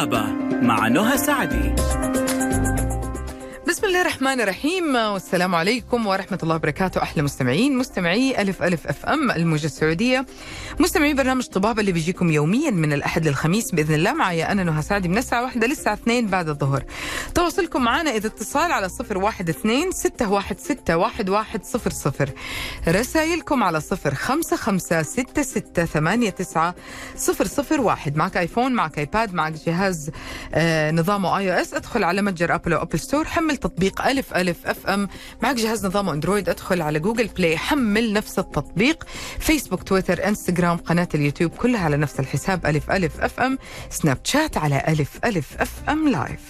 طبابة مع نهى سعدي. الله الرحمن الرحيم. والسلام عليكم ورحمة الله وبركاته. أحلى مستمعين مستمعي ألف ألف أف أم الموجة السعودية. مستمعي برنامج طبابة اللي بيجيكم يوميا من الأحد للخميس بإذن الله. معي أنا نهى سعدي من الساعة واحدة للساعة اثنين بعد الظهر. تواصلكم معنا إذا اتصال على صفر واحد اثنين ستة واحد ستة واحد واحد صفر صفر. رسائلكم على صفر خمسة خمسة ستة ستة ثمانية تسعة صفر صفر واحد. معك آيفون معك آيباد معك جهاز آه نظامه iOS ادخل على متجر أبل أو Apple Store حمل تطبيق ألف ألف FM معك جهاز نظامه أندرويد أدخل على جوجل بلاي حمل نفس التطبيق. فيسبوك تويتر إنستغرام قناة اليوتيوب كلها على نفس الحساب ألف ألف FM سناب شات على ألف ألف FM live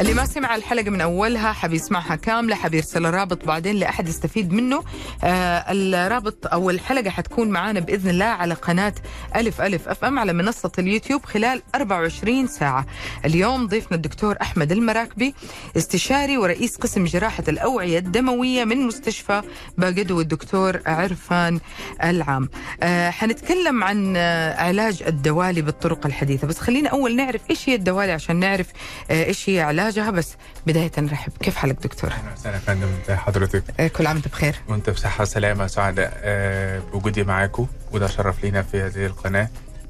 اللي ما سمع الحلقة من أولها حبي يسمعها كاملة حبي يرسل رابط بعدين لأحد يستفيد منه. آه الرابط أو الحلقة حتكون معانا بإذن الله على قناة ألف ألف أف أم على منصة اليوتيوب خلال 24 ساعة. اليوم ضيفنا الدكتور أحمد المراكبي استشاري ورئيس قسم جراحة الأوعية الدموية من مستشفى باقدو الدكتور عرفان العام. آه حنتكلم عن آه علاج الدوالي بالطرق الحديثة بس خلينا أول نعرف إيش هي الدوالي عشان نعرف آه إيش هي علاجها بس بداية نرحب كيف حالك دكتور؟ أهلا وسهلا يا فندم حضرتك؟ آه كل عام وأنت بخير. وأنت بصحة وسلامة سعداء. آه، بوجودي معاكم وده شرف لينا في هذه القناة.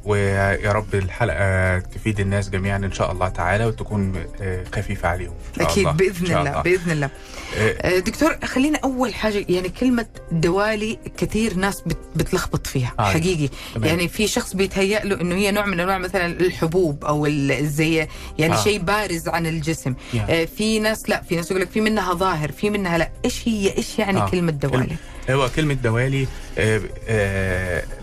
ويا رب الحلقة تفيد الناس جميعا إن شاء الله تعالى وتكون آه، خفيفة عليهم إن شاء أكيد الله. بإذن إن شاء الله بإذن الله آه، آه، دكتور خلينا أول حاجة يعني كلمة دوالي كثير ناس بت- بتلخبط فيها آه. حقيقي تمام. يعني في شخص بيتهيأ له إنه هي نوع من أنواع مثلا الحبوب أو ال- زي يعني آه. شيء بارز عن الجسم. آه، في ناس لا في ناس يقول لك في منها ظاهر في منها لا إيش هي إيش يعني آه. كلمة دوالي هو كلمة دوالي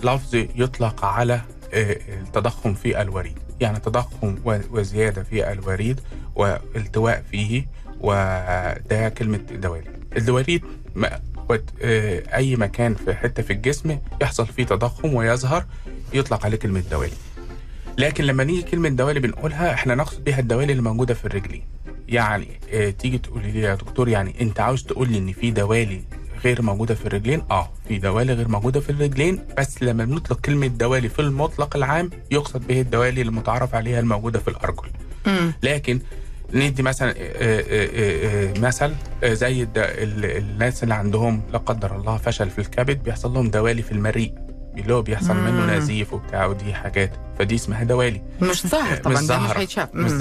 لفظ يطلق على التضخم في الوريد. يعني تضخم وزيادة في الوريد والتواء فيه وده كلمة دوالي الدواليد ما- وت- آه، أي مكان في حتة في الجسم يحصل فيه تضخم ويظهر يطلق عليه كلمة دوالي لكن لما نيجي كلمة دوالي بنقولها إحنا نقصد بيها الدوالي اللي موجودة في الرجلين. يعني آه تيجي تقولي لي يا دكتور يعني أنت عاوز تقول لي إن في دوالي غير موجودة في الرجلين. آه في دوالي غير موجودة في الرجلين بس لما بنطلق كلمة دوالي في المطلق العام يقصد به الدوالي المتعارف عليها الموجودة في الأرجل. مم. لكن ندي مثلا آه، آه، آه، مثل زي الناس اللي عندهم لا قدر الله فشل في الكبد بيحصل لهم دوالي في المريء اللي هو بيحصل مم. منه نزيف وبتاع ودي حاجات. فدي اسمها دوالي. مش ظاهر طبعا مش ده مش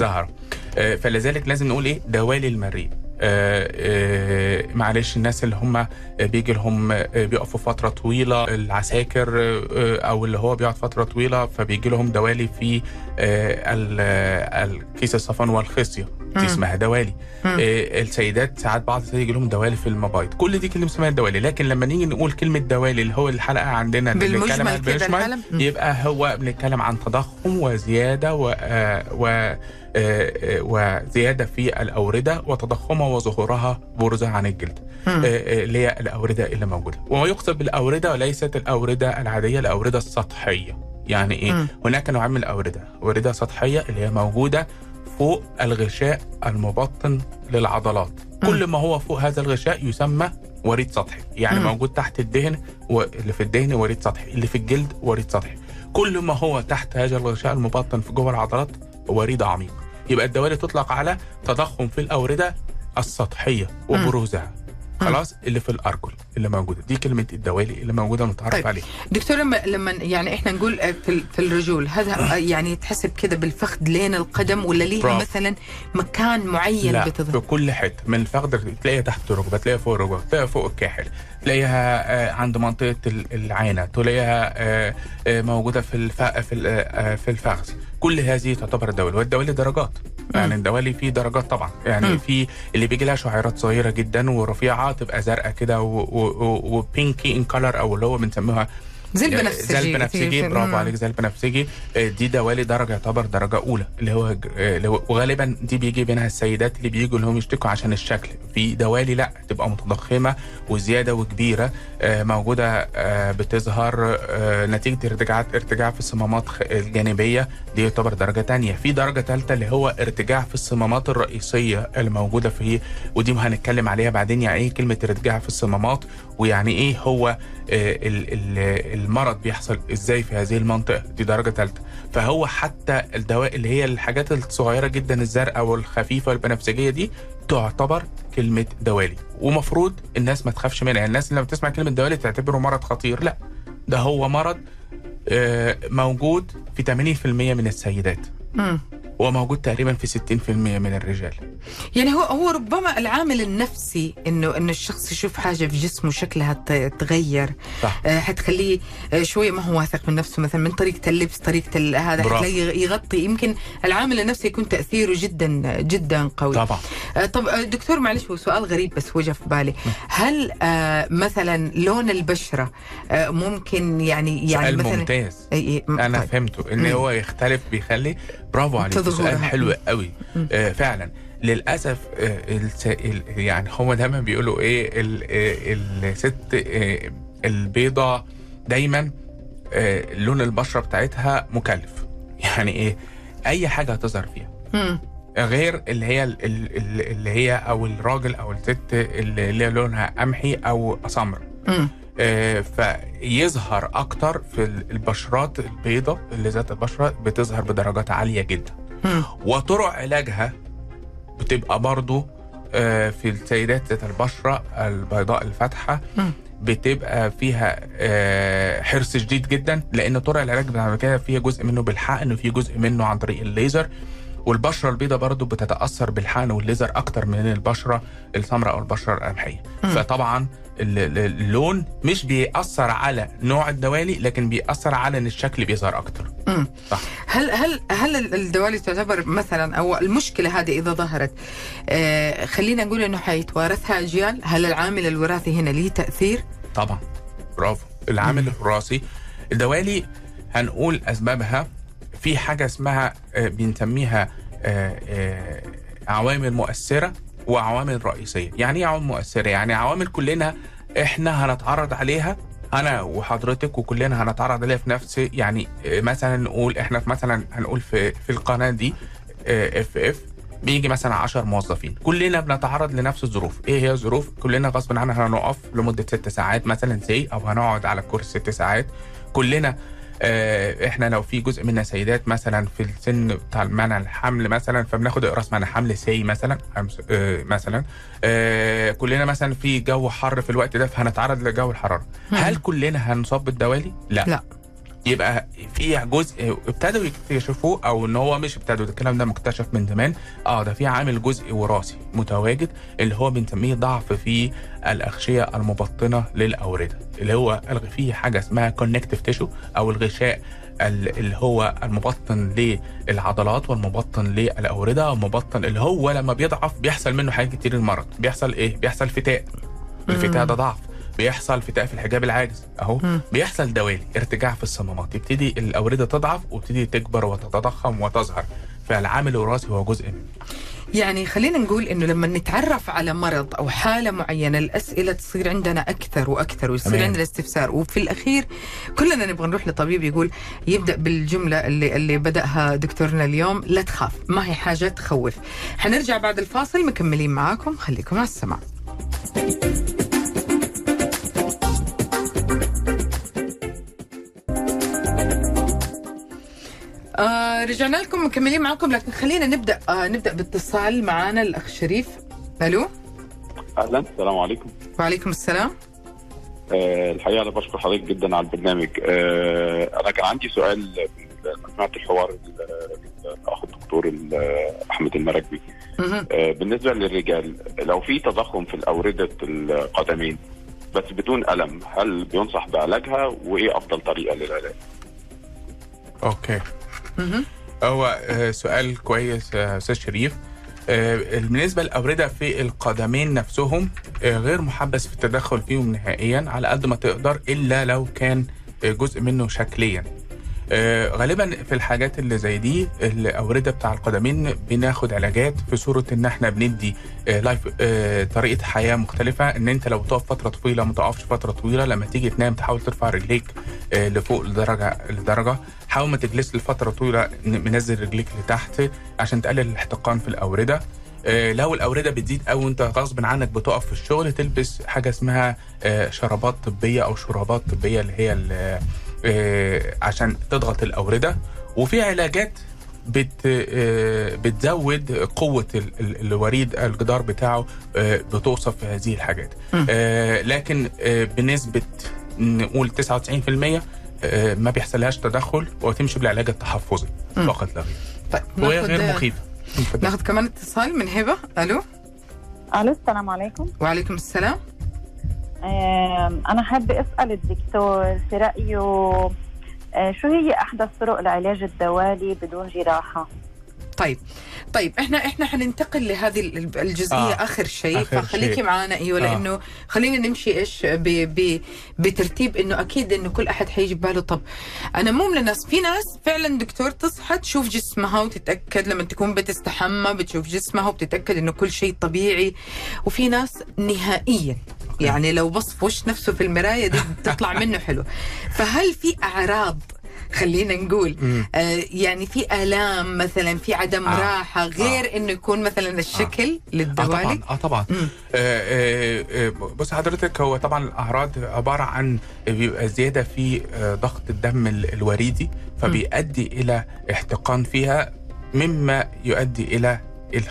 آه، فلذلك لازم نقول إيه؟ دوالي المريء. معلش الناس اللي هم بيجي لهم آه، بيقفوا فترة طويلة العساكر آه، أو اللي هو بيقعد فترة طويلة فبيجي لهم دوالي في آه، ال- آه، الكيس الصفن والخصيه. دي اسمها دوالي. آه، السيدات ساعات بعض السيدات يجي لهم دوالي في المبايض كل دي كلمة اسمها دوالي. لكن لما نيجي نقول كلمة دوالي اللي هو الحلقة عندنا بنتكلم عن- بالمجمل،. يبقى هو بنتكلم عن تضخم وزيادة و, آه، و آه، آه، وزيادة في الأوردة وتضخمها وظهورها بروزها عن الجلد. اللي هي الأوردة اللي موجودة. وما يقصد بالأوردة وليست الأوردة العادية الأوردة السطحية. يعني إيه؟ مم. هناك نوعين من الأوردة. أوردة سطحية اللي هي موجودة فوق الغشاء المبطن للعضلات. كل ما هو فوق هذا الغشاء يسمى وريد سطحي. يعني مم. موجود تحت الدهن واللي في الدهن وريد سطحي اللي في الجلد وريد سطحي. كل ما هو تحت هذا الغشاء المبطن في جوه العضلات وريد عميق. يبقى الدوالي تطلق على تضخم في الأوردة السطحية وبروزها. خلاص اللي في الأرجل اللي موجودة. دي كلمة الدوالي اللي موجودة متعرف طيب. عليها. دكتور لما لما يعني إحنا نقول آه، في في الرجول هذا آه، يعني يتحسب كده بالفخذ لين القدم ولا ليها برافو. مثلا مكان معين لا بتظهر في كل حتة. من الفخذ تلاقيها تحت الركبه تلاقيها فوق الركبه تلاقيها فوق الكاحل. تلاقيها آه، عند منطقة ال- العانه تلاقيها آه، آه، موجودة في الف... في في الفخذ. كل هذه تعتبر دوالي والدوالي درجات. يعني الدوالي فيه درجات طبعا. يعني. في اللي بيجي لها شعيرات صغيرة جدا ورفيعة تبقى زرقاء كده وبينكي ان كلر أو اللي هو بنسميها زي البنفسجي زي البنفسجي برافو. عليك زي البنفسجي. آه، دي دوالي درجة يعتبر درجة أولى اللي هو آه، اللي هو- وغالبا دي بيجي منها السيدات اللي بيجوا اللي هم يشتكوا عشان الشكل. في دوالي لا تبقى متضخمة وزيادة وكبيرة آه، موجودة بتظهر نتيجة ارتجاع ارتجاع في الصمامات الجانبية. دي يعتبر درجة تانية. في درجة ثالثه اللي هو ارتجاع في الصمامات الرئيسية اللي موجوده في ودي هنتكلم عليها بعدين. يعني إيه كلمة ارتجاع في الصمامات؟ ويعني إيه هو آه، ال- ال- المرض بيحصل إزاي في هذه المنطقة؟ دي درجة ثالثه فهو حتى الدواء اللي هي الحاجات الصغيرة جدا الزرقاء والخفيفة والبنفسجية دي تعتبر كلمة دوالي. ومفروض الناس ما تخافش منها. يعني الناس اللي لما بتسمع كلمة دوالي تعتبره مرض خطير. لا ده هو مرض آه، موجود في 80% من السيدات. وموجود تقريبا في 60% من الرجال. يعني هو هو ربما العامل النفسي انه إنه الشخص يشوف حاجة في جسمه شكلها تغير. صح. آه، حتخليه شوية ما هو واثق من نفسه مثلا من طريقة اللبس طريقة هذا. حتلاقيه يغطي. يمكن العامل النفسي يكون تأثيره جدا جدا قوي. طبعا. آه، طب آه، دكتور معلش هو سؤال غريب بس وجه في بالي. هل آه، مثلا لون البشرة آه، ممكن يعني يعني سؤال مثلا ممتاز. أنا طيب. فهمته إن. هو يختلف بيخلي برافو عليك. سؤال حلو قوي. آه فعلا للأسف آه الس... ال... يعني هم دايما بيقولوا إيه ال... آه الست آه البيضة دايما آه لون البشرة بتاعتها مكلف يعني إيه أي حاجة هتظهر فيها مم. غير اللي هي ال- ال- ال- اللي هي أو الراجل أو الست اللي اللي لونها قمحي أو سمر فيظهر أكتر في ال- البشرات البيضاء اللي ذات البشرة بتظهر بدرجات عالية جدا. وطرق علاجها بتبقى برضو آه، في السيدات ذات البشرة البيضاء الفاتحة. بتبقى فيها آه، حرص شديد جدا لأن طرق العلاج بعد كده فيها جزء منه بالحقن وفي جزء منه عن طريق الليزر والبشرة البيضاء برضو بتتأثر بالحقن والليزر أكتر من البشرة السمراء أو البشرة القمحية. فطبعا اللون مش بيأثر على نوع الدوالي لكن بيأثر على إن الشكل بيظهر أكتر. مم. صح. هل هل هل ال- الدوالي تعتبر مثلا أو المشكلة هذه إذا ظهرت آه خلينا نقول إنه حيتوارثها اجيال هل العامل الوراثي هنا ليه تأثير؟ طبعا. برافو. العامل الوراثي. الدوالي هنقول أسبابها. في حاجة اسمها آه، بنسميها آه، آه، عوامل مؤثرة. وعوامل رئيسية. يعني إيه عوامل مؤثرة؟ يعني عوامل كلنا إحنا هنتعرض عليها أنا وحضرتك وكلنا هنتعرض عليها في نفس يعني آه، مثلا نقول إحنا في مثلا هنقول في في القناة دي اف اف بيجي مثلا 10 موظفين. كلنا بنتعرض لنفس الظروف. إيه هي الظروف؟ كلنا غصب عننا هنقف لمدة ست ساعات مثلا say أو هنقعد على الكرسي ست ساعات. كلنا آه، إحنا لو في جزء منا سيدات مثلا في السن بتاع منع الحمل مثلا فبناخد إقراص منع حمل say مثلا آه، مثلا. آه، كلنا مثلا في جو حر في الوقت ده فهنتعرض لجو الحرارة. هل كلنا هنصاب بالدوالي لا. لا. يبقى في جزء ابتدوا يكتشفوه أو ان هو مش ابتدوا الكلام ده مكتشف من زمان. آه ده في عامل جزء وراثي متواجد اللي هو بنسميه ضعف في الأغشية المبطنة للأوردة اللي هو في حاجة اسمها connective tissue أو الغشاء ال- اللي هو المبطن للعضلات والمبطن للأوردة والمبطن اللي هو لما بيضعف بيحصل منه حاجات كتير المرض بيحصل إيه؟ بيحصل فتاق. الفتاء ده ضعف. بيحصل فتاء في الحجاب العاجز. أهو مم. بيحصل دوالي ارتجاع في الصمامات. يبتدي الأوردة تضعف وتبتدي تكبر وتتضخم وتظهر. فالعامل الوراثي هو جزء منه. يعني خلينا نقول إنه لما نتعرف على مرض أو حالة معينة الأسئلة تصير عندنا أكثر وأكثر ويصير. عندنا استفسار. وفي الأخير كلنا نبغى نروح لطبيب يقول يبدأ بالجملة اللي اللي بدأها دكتورنا اليوم لا تخاف ما هي حاجة تخوف. حنرجع بعد الفاصل مكملين معاكم. خليكم على السمع آه رجعنا لكم مكملين معاكم لكن خلينا نبدأ آه نبدأ باتصال معانا الأخ شريف. ألو؟ أهلا السلام عليكم. وعليكم السلام. أه الحقيقة أنا بشكر حضرتك جدا على البرنامج. أه أنا كان عندي سؤال سمعت الحوار ال- الأخ الدكتور ال- أحمد المراكبي. أه بالنسبة للرجال لو في تضخم في الأوردة القدمين بس بدون ألم هل بينصح بعلاجها؟ وإيه أفضل طريقة للعلاج؟ أوكي. هو آه، سؤال كويس يا أستاذ شريف. آه، بالنسبة للاورده في القدمين نفسهم آه، غير محبس في التدخل فيهم نهائيا على قد ما تقدر إلا لو كان آه، جزء منه شكليا. آه، غالبا في الحاجات اللي زي دي الاورده بتاع القدمين بناخد علاجات في صورة إن إحنا بندي آه، لايف آه، طريقة حياة مختلفة. إن أنت لو تقف فترة طويلة ما تقفش فترة طويلة لما تيجي تنام تحاول ترفع رجليك آه، لفوق لدرجة لدرجة. حاول ما تجلس لفترة طويلة منزل رجليك لتحت عشان تقلل الاحتقان في الأوردة. آه، لو الأوردة بتزيد قوي وانت غصب عنك بتقف في الشغل تلبس حاجة اسمها آه، شرابات طبية أو شرابات طبية اللي هي آه، عشان تضغط الأوردة. وفي علاجات بت آه، بتزود قوة ال- ال- الوريد الجدار بتاعه آه، بتوصف في هذه الحاجات. آه، لكن آه، بنسبة نقول 99% آه، ما بيحصلهاش تدخل وتمشي بالعلاج التحفظي. فقط لا غير. طيب وهي غير مخيفة. ناخد كمان اتصال من هبة. ألو؟ ألو السلام عليكم. وعليكم السلام. آم، أنا حابة أسأل الدكتور في رأيه آه، شو هي أحدث طرق العلاج الدوالي بدون جراحة؟ طيب طيب إحنا إحنا حننتقل لهذه ال- الجزئية آه. آخر شيء آخر فخليكي شيء. معنا أيوه آه. لأنه خلينا نمشي إيش ب ب بترتيب إنه أكيد إنه كل أحد حيجي بباله طب أنا مو من الناس في ناس فعلا دكتور تصحى تشوف جسمها وتتأكد لما تكون بتستحمى بتشوف جسمها وبتتأكد إنه كل شيء طبيعي وفي ناس نهائيا يعني لو بص في وش نفسه في المراية دي تطلع منه حلو فهل في أعراض خلينا نقول. آه يعني في آلام مثلا في عدم آه. آه. راحه غير آه. إنه يكون مثلا الشكل آه. آه للدوالي طبعا آه طبعا. آه، آه، آه، بص حضرتك هو طبعا الأعراض عبارة عن بيبقى زيادة في آه، ضغط الدم ال- الوريدي فبيؤدي إلى احتقان فيها مما يؤدي إلى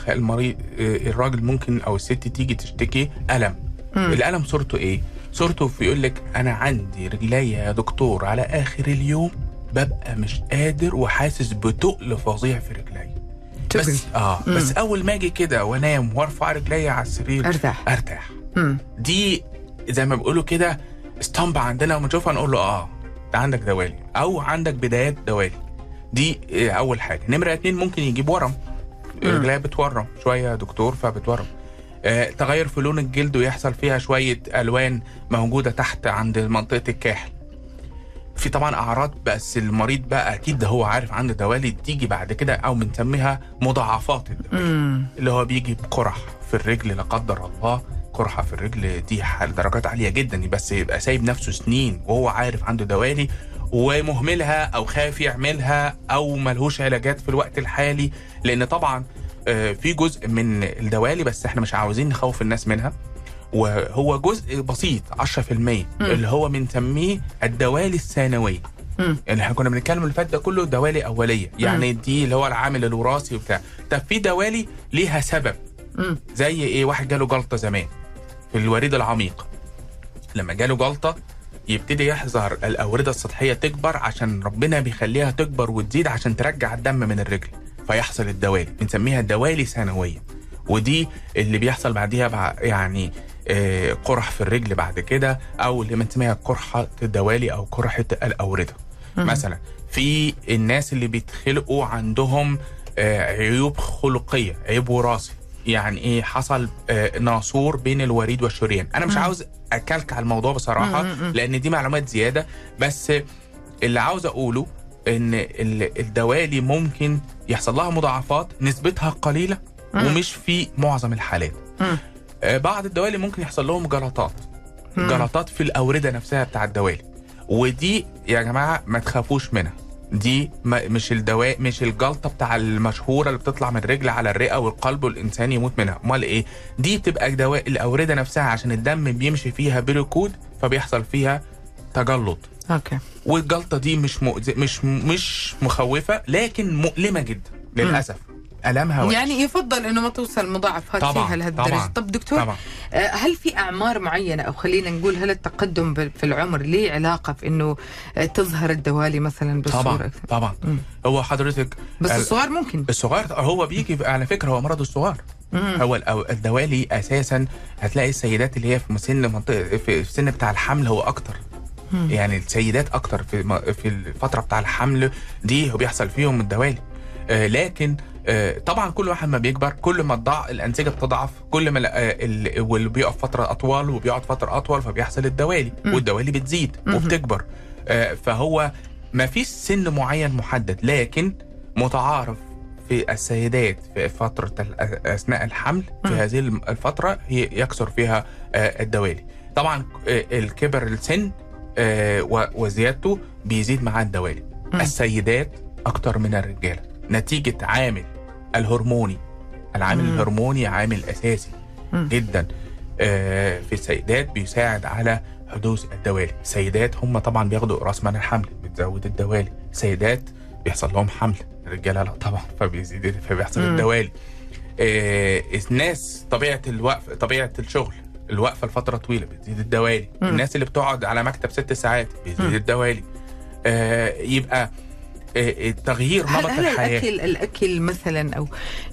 المريض آه، الراجل ممكن أو الست تيجي تشتكي ألم مم. الألم صورته إيه صورته بيقول لك أنا عندي رجليا يا دكتور على آخر اليوم ببقى مش قادر وحاسس بتقل فظيع في رجلي. بس آه مم. بس أول ما أجي كده وأنام وأرفع رجلي على السرير أرتاح. أرتاح. مم. دي زي ما بيقولوا كده اسطمبة عندنا ونشوفها نقول له آه ده عندك دوالي. أو عندك بدايات دوالي. دي آه، أول حاجة. نمرة اتنين ممكن يجيب ورم. رجليها بتورم شوية يا دكتور فبتورم. آه، تغير في لون الجلد ويحصل فيها شوية ألوان موجودة تحت عند منطقة الكاحل. في طبعا أعراض بس المريض بقى أكيد ده هو عارف عنده دوالي تيجي بعد كده أو بنسميها مضاعفات الدوالي. اللي هو بيجي بقرح في الرجل لا قدر الله قرحة في الرجل دي حال درجات عالية جدا بس يبقى سايب نفسه سنين وهو عارف عنده دوالي ومهملها أو خايف يعملها أو ملهوش علاجات في الوقت الحالي لأن طبعا آه، في جزء من الدوالي بس إحنا مش عاوزين نخوف الناس منها وهو جزء بسيط 10% اللي هو بنسميه الدوالي الثانوية. مم. يعني إحنا كنا بنتكلم اللي فات ده كله دوالي أولية. يعني دي اللي هو العامل الوراثي وبتاع. طب في دوالي ليها سبب. مم. زي إيه؟ واحد جاله جلطة زمان في الوريد العميق. لما جاله جلطة يبتدي يحذر الأوردة السطحية تكبر عشان ربنا بيخليها تكبر وتزيد عشان ترجع الدم من الرجل. فيحصل الدوالي بنسميها دوالي ثانوية. ودي اللي بيحصل بعديها بع- يعني قرح في الرجل بعد كده أو اللي بنسميها قرحة الدوالي أو قرحة الأوردة. مثلا في الناس اللي بيتخلقوا عندهم آه، عيوب خلقية عيب وراثي. يعني إيه؟ حصل آه، ناسور بين الوريد والشريان. أنا مش عاوز اكلك على الموضوع بصراحة لأن دي معلومات زيادة. بس اللي عاوز أقوله إن ال- الدوالي ممكن يحصل لها مضاعفات نسبتها قليلة ومش في معظم الحالات. آه، بعض الدوالي ممكن يحصل لهم جلطات. جلطات في الأوردة نفسها بتاع الدوالي. ودي يا جماعة ما تخافوش منها. دي ما مش الدواء مش الجلطة بتاع المشهورة اللي بتطلع من الرجل على الرئة والقلب والإنسان يموت منها. أمال إيه؟ دي بتبقى دواء الأوردة نفسها عشان الدم بيمشي فيها بركود فبيحصل فيها تجلط. أوكي. والجلطة دي مش مؤذي مش مش مخوفة لكن مؤلمة جدا للأسف. المها وحش. يعني يفضل إنه ما توصل مضاعفات طبعاً، فيها لهالدرجه طب دكتور طبعا آه، هل في أعمار معينة أو خلينا نقول هل التقدم في العمر ليه علاقة في إنه آه، تظهر الدوالي مثلا بصوره طبعا؟ طبعا مم. هو حضرتك بس ال- الصغار ممكن الصغار هو بيجي على فكرة هو مرض الصغار. هو الدوالي أساسا هتلاقي السيدات اللي هي في سن منطقة في السن بتاع الحمل هو أكتر. يعني السيدات أكتر في م- في الفترة بتاع الحمل دي هو بيحصل فيهم الدوالي آه لكن طبعا كل واحد ما بيكبر كل ما الضع الأنسجة بتضعف كل ما آه، ال- واللي بيقف فترة أطول وبيقعد فترة أطول فبيحصل الدوالي. والدوالي بتزيد. وبتكبر آه فهو ما فيش سن معين محدد لكن متعارف في السيدات في فترة أثناء الحمل في. هذه الفترة هي يكثر فيها آه، الدوالي طبعا آه، الكبر السن آه، وزيادته بيزيد مع الدوالي. السيدات أكتر من الرجالة نتيجة عامل الهرموني العامل مم. الهرموني عامل أساسي مم. جدا آه، في السيدات بيساعد على حدوث الدوالي السيدات هم طبعا بياخدوا رأس مال الحمل بتزود الدوالي السيدات بيحصل لهم حمل الرجالة لا طبعا فبيزيد فبيحصل مم. الدوالي آه الناس طبيعة الوقف طبيعة الشغل الوقفة لفترة طويلة بتزيد الدوالي مم. الناس اللي بتقعد على مكتب ست ساعات بيزيد مم. الدوالي آه يبقى تغيير هل, نمط هل الحياة الاكل الأكل مثلا أو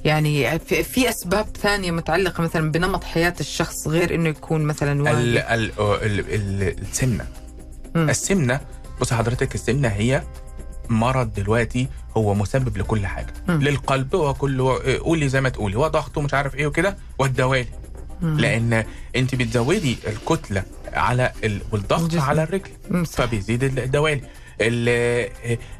يعني في, في أسباب ثانية متعلقة مثلا بنمط حياة الشخص غير إنه يكون مثلا ال ال ال ال السمنة مم. السمنة بص حضرتك السمنة هي مرض دلوقتي هو مسبب لكل حاجة مم. للقلب وكل قولي زي ما تقولي وضغط ومش عارف إيه وكده والدوالي. لأن أنت بتزودي الكتلة على ال... والضغط. على الرجل. فبيزيد الدوالي ال-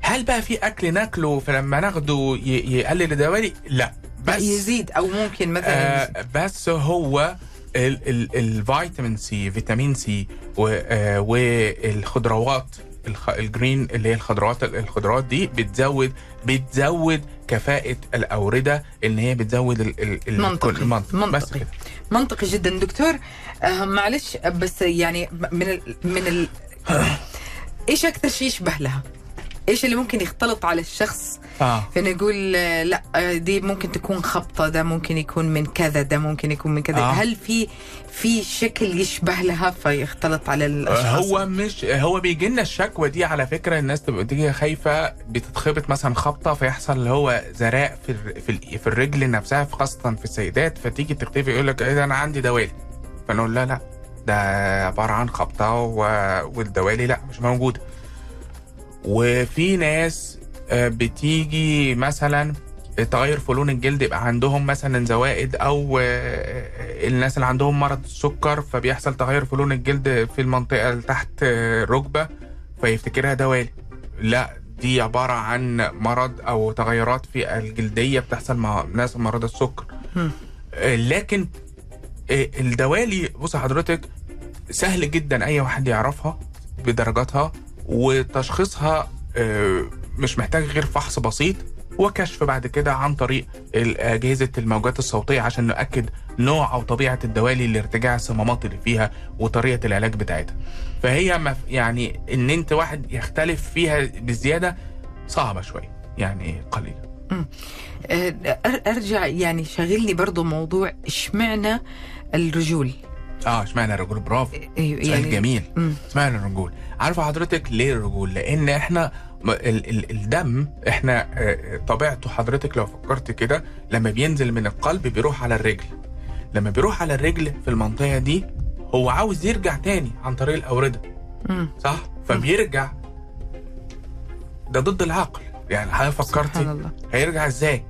هل بقى في أكل ناكله فلما ناخده يقلل الدوالي لا بس يزيد أو ممكن مثلا آه بس هو ال- ال- الفيتامين C فيتامين C آه، والخضروات الخ- ال green اللي هي الخضروات الخضروات دي بتزود بتزود كفاءة الأوردة إن هي بتزود ال ال منطقي. المنطق. بس منطقي. كده منطقي جدا دكتور آه معلش بس يعني من ال من ال إيش أكثر شيء يشبه لها؟ إيش اللي ممكن يختلط على الشخص؟ آه. فانا نقول آه، لا آه، دي ممكن تكون خبطة ده ممكن يكون من كذا ده ممكن يكون من كذا. آه. هل في في شكل يشبه لها فيختلط على الأشخاص؟ هو مش هو بيجي لنا الشكوى دي على فكرة الناس تبقى تيجي خايفة بتتخبط مثلا خبطة فيحصل اللي هو زراء في في, في الرجل نفسها خاصة في السيدات فتيجي تختفي يقول لك إيه ده أنا عندي دوالي. فنقول لا لا. ده عبارة عن خبطة. والدوالي لا مش موجودة وفي ناس آه، بتيجي مثلا تغير في لون الجلد يبقى عندهم مثلا زوائد أو آه، الناس اللي عندهم مرض السكر فبيحصل تغير في لون الجلد في المنطقة اللي تحت آه، الركبه فيفتكرها دوالي لا دي عبارة عن مرض أو تغيرات في الجلدية بتحصل مع ناس مرضى السكر. آه، لكن آه، الدوالي بص حضرتك سهل جدا أي واحد يعرفها بدرجاتها وتشخيصها آه، مش محتاج غير فحص بسيط وكشف بعد كده عن طريق أجهزة الموجات الصوتية عشان نؤكد نوع أو طبيعة الدوالي لارتجاع الصمامات اللي فيها وطريقة العلاج بتاعتها. فهي يعني إن أنت واحد يختلف فيها بزيادة صعبة شوية يعني قليلة. آه، أر- أرجع يعني شاغلني برضو موضوع إشمعنى الرجول. آه اشمعنى الرجول؟ برافو. أيوة، سؤال جميل. مم. اشمعنى الرجول؟ عارفه حضرتك ليه الرجول؟ لأن إحنا ال ال الدم إحنا آه، طبيعته حضرتك لو فكرت كده لما بينزل من القلب بيروح على الرجل. لما بيروح على الرجل في المنطقة دي هو عاوز يرجع تاني عن طريق الأوردة. مم. صح؟ فبيرجع. ده ضد العقل. يعني حضرتك سبحان فكرتي الله. هيرجع إزاي؟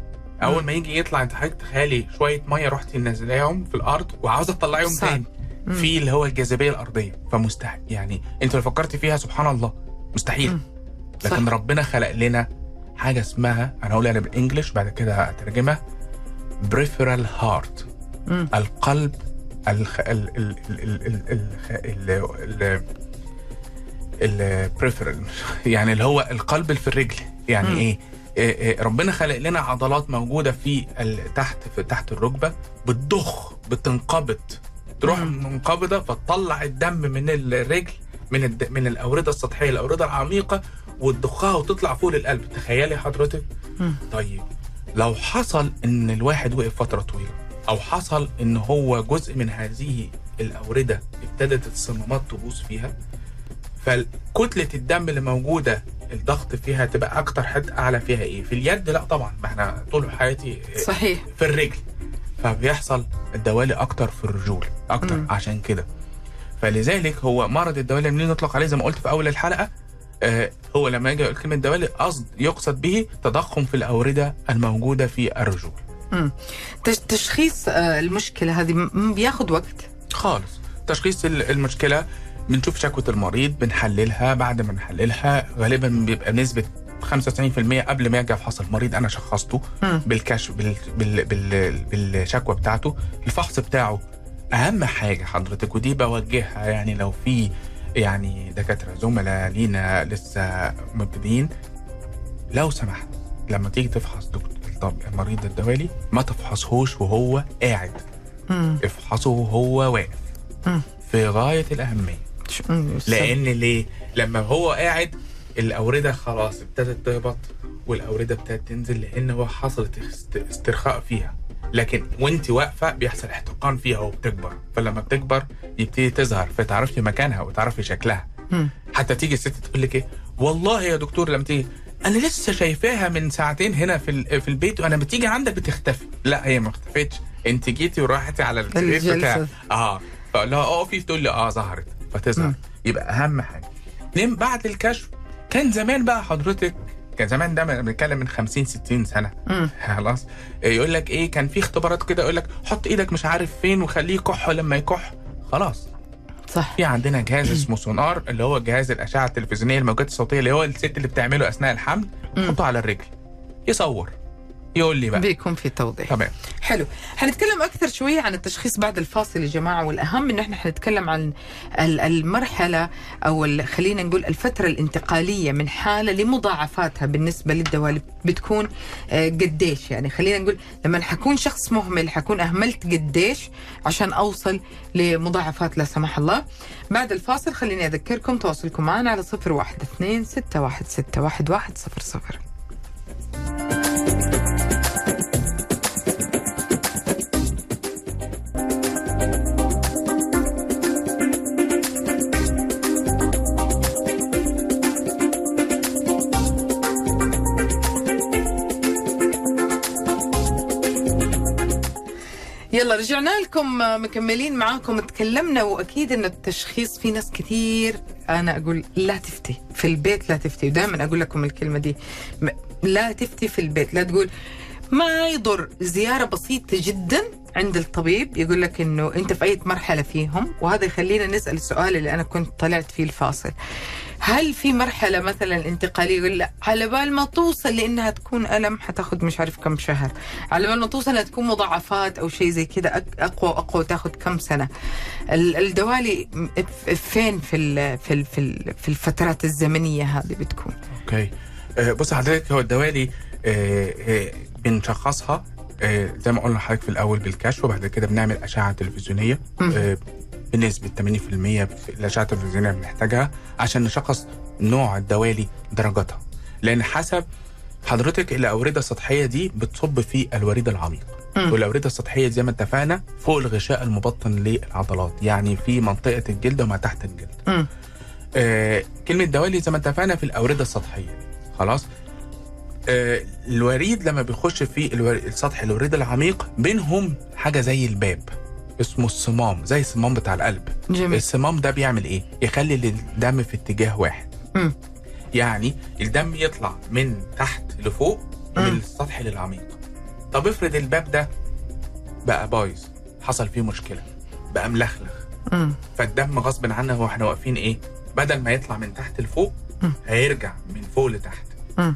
اول. ما يجي يطلع انت حضرتك تخيلي شوية ميه رحتي نازلاهم في الأرض وعاوزه تطلعيهم. تاني. في اللي هو الجاذبيه الارضيه فمستحيل يعني انت لو فكرت فيها سبحان الله مستحيل. لكن صح. ربنا خلق لنا حاجة اسمها أنا هقولها بالانجلش بعد كده هترجمها peripheral heart. القلب الخ... ال ال ال ال ال ال ال ال ال peripheral يعني اللي هو القلب اللي في الرجل يعني مم. إيه إيه إيه، ربنا خلق لنا عضلات موجودة في تحت في تحت الركبة بتضخ بتنقبض تروح. منقبضة فتطلع الدم من الرجل من الد... من الأوردة السطحية الأوردة العميقة وتضخها وتطلع فوق القلب تخيلي حضرتك. طيب لو حصل إن الواحد وقف فترة طويلة أو حصل إن هو جزء من هذه الأوردة ابتدت الصمامات تبوظ فيها فكتلة الدم اللي موجودة الضغط فيها تبقى أكتر حتة أعلى فيها إيه؟ في اليد لا طبعا ما إحنا طول حياتي صحيح. في الرجل. فبيحصل الدوالي أكتر في الرجول أكتر مم. عشان كده. فلذلك هو مرض الدوالي اللي نطلق عليه زي ما قلت في أول الحلقة آه هو لما يجي يقول كلمة دوالي قصد يقصد به تضخم في الأوردة الموجودة في الرجول. مم. تش- تشخيص آه، المشكلة هذه بياخذ وقت؟ خالص. تشخيص ال- المشكلة بنشوف شكوى المريض بنحللها بعد ما نحللها غالبا بيبقى نسبة 95% قبل ما يجي افحص المريض أنا شخصته. بالكشف بال بال بال بالشكوى بتاعته الفحص بتاعه أهم حاجة حضرتك ودي بوجهها يعني لو في يعني دكاترة زملاء لينا لسه مبتدئين لو سمحت لما تيجي تفحص دكتور طب المريض الدوالي ما تفحصهوش وهو قاعد. افحصه وهو واقف. في غاية الأهمية ش- مم. لأن ليه؟ لما هو قاعد الأوردة خلاص ابتدت تهبط والأوردة ابتدت تنزل لأن هو حصلت است- استرخاء فيها. لكن وأنت واقفة بيحصل احتقان فيها وبتكبر فلما بتكبر يبتدي تظهر فتعرفي مكانها وتعرفي شكلها. حتى تيجي الست تقول لك إيه؟ والله يا دكتور لما تيجي أنا لسه شايفاها من ساعتين هنا في في البيت وأنا بتيجي عندك بتختفي. لا هي ما اختفتش أنت جيتي وراحتي على السرير الجلسة. بتاعك آه. فاقول لها أقفي تقول لي آه ظهرت. فتظهر مم. يبقى أهم حاجة. نم بعد الكشف كان زمان بقى حضرتك كان زمان ده من- بنتكلم من 50 60 سنة. خلاص. يقول لك إيه كان في اختبارات كده يقول لك حط إيدك مش عارف فين وخليه يكح لما يكح خلاص. صح. في عندنا جهاز اسمه سونار اللي هو جهاز الأشعة التلفزيونية الموجات الصوتية اللي هو الست اللي بتعمله أثناء الحمل تحطه على الرجل. يصور. يقول لي بقى. بيكون في توضيح. تمام. حلو. حنتكلم أكثر شوية عن التشخيص بعد الفاصل يا جماعة والأهم انه إحنا حنتكلم عن ال- المرحلة أو خلينا نقول الفترة الانتقالية من حالة لمضاعفاتها بالنسبة للدواء اللي بتكون آه، قديش يعني. خلينا نقول لما حكون شخص مهمل حكون أهملت قديش عشان أوصل لمضاعفات لا سمح الله. بعد الفاصل خليني أذكركم تواصلكم معنا على 012 616 1100 يلا رجعنا لكم مكملين معاكم. تكلمنا وأكيد إن التشخيص في ناس كثير أنا أقول لا تفتي في البيت لا تفتي. ودائما أقول لكم الكلمة دي. لا تفتي في البيت. لا تقول ما يضر. زيارة بسيطة جدا عند الطبيب. يقول لك إنه أنت في أي مرحلة فيهم. وهذا يخلينا نسأل السؤال اللي أنا كنت طلعت فيه الفاصل. هل في مرحلة مثلا انتقالية يقول لا على بال ما توصل لإنها تكون ألم حتأخذ مش عارف كم شهر. على بال ما توصل إنها تكون مضاعفات أو شيء زي كذا أقوى واقوى تأخذ كم سنة. ال- الدوالي فين في ال في ال في, ال في الفترات الزمنية هذه بتكون؟ أوكي. آه، بص حضرتك هو الدوالي آه، آه، بنشخصها زي ما قلنا لحضرتك في الأول بالكشف وبعد كده بنعمل أشعة تلفزيونية بنسبة 80% في الاشعه التلفزيونيه بنحتاجها عشان نشخص نوع الدوالي درجاتها لأن حسب حضرتك الأوردة السطحية دي بتصب في الوريد العميق. والأوردة السطحية زي ما اتفقنا فوق الغشاء المبطن للعضلات يعني في منطقة الجلد وما تحت الجلد. آه كلمة دوالي زي ما اتفقنا في الأوردة السطحية خلاص آه الوريد لما بيخش في. السطح الوريد العميق بينهم حاجة زي الباب اسمه الصمام زي الصمام بتاع القلب جميل الصمام ده بيعمل إيه يخلي الدم في اتجاه واحد مم. يعني الدم يطلع من تحت لفوق مم. من السطح للعميق طب افرض الباب ده بقى بايظ حصل فيه مشكلة بقى ملخلخ مم. فالدم غصب عنه وإحنا واقفين إيه بدل ما يطلع من تحت لفوق. هيرجع من فوق لتحت.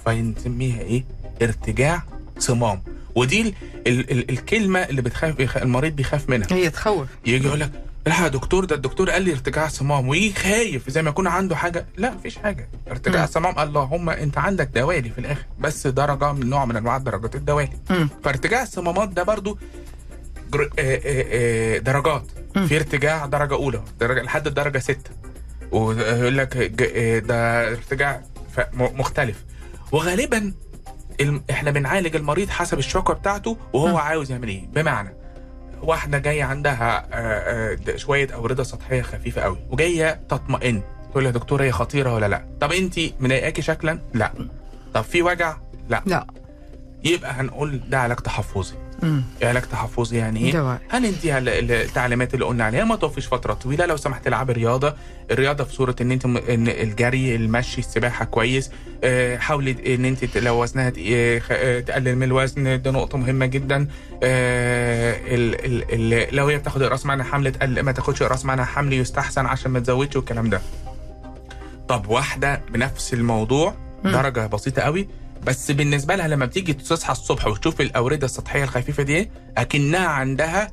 فنسميها إيه ارتجاع صمام ودي ال ال ال الكلمة اللي بتخاف بيخ- المريض بيخاف منها. هي تخوف. يجي يقول لك لا يا دكتور ده الدكتور قال لي ارتجاع صمام ويجي خايف زي ما يكون عنده حاجة. لا مفيش حاجة. ارتجاع. صمام اللهم أنت عندك دوالي في الآخر. بس درجة من نوع من أنواع درجات الدوالي. فارتجاع الصمامات ده برضو جر... آه آه آه درجات. في ارتجاع درجة أولى درجة لحد الدرجه ستة. ويقول لك ده ارتجاع مختلف. وغالبا. إحنا بنعالج المريض حسب الشوكة بتاعته وهو مم. عاوز يعمل إيه. بمعنى واحدة جاية عندها آه، آه، شوية أوردة سطحية خفيفة قوي وجاية تطمئن تقول لي يا دكتور هي خطيرة ولا لأ؟ طب انت مضايقاكي شكلا؟ لأ. طب في وجع؟ لأ. لا. يبقى هنقول ده علاج تحفظي. علاج تحفظي يعني إيه؟ هنديها ال- ال- التعليمات اللي قلنا عليها ما توقفيش فترة طويلة؟ لو سمحت العبي رياضه الرياضة في صورة إن أنت إن الجري المشي السباحة كويس. آه، حاولي إن أنت لو وزنها آه، آه، تقلل من الوزن ده نقطة مهمة جدا. آه، ال ال ال لو هي بتاخد اقراص معنى حمل تقل ما تاخدش اقراص معنى حمل يستحسن عشان ما تزودش والكلام ده. طب واحدة بنفس الموضوع. درجة بسيطة قوي. بس بالنسبة لها لما بتيجي تصحى الصبح وتشوف الأوردة السطحية الخفيفة دي أكنها عندها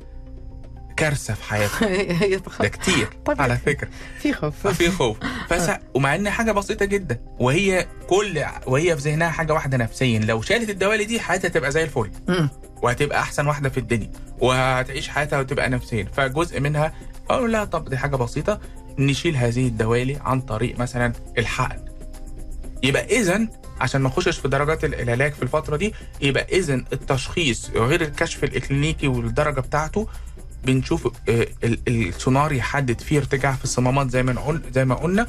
كارثة في حياتها. ده كتير طبيعي. على فكرة. في خوف. في خوف. فس... ومع ان حاجة بسيطة جدا وهي كل وهي في ذهنها حاجة واحدة نفسيا لو شالت الدوالي دي حياتها تبقى زي الفل. وهتبقى أحسن واحدة في الدنيا وهتعيش حياتها وتبقى نفسيا. فجزء منها أقول لا طب دي حاجة بسيطة نشيل هذه الدوالي عن طريق مثلا الحقن. يبقى اذا عشان ما نخشش في درجات ال- العلاج في الفترة دي يبقى اذا التشخيص غير الكشف الإكلينيكي والدرجة بتاعته بنشوف آه، ال- السونار يحدد فيه ارتجاع في الصمامات زي ما زي ما قلنا.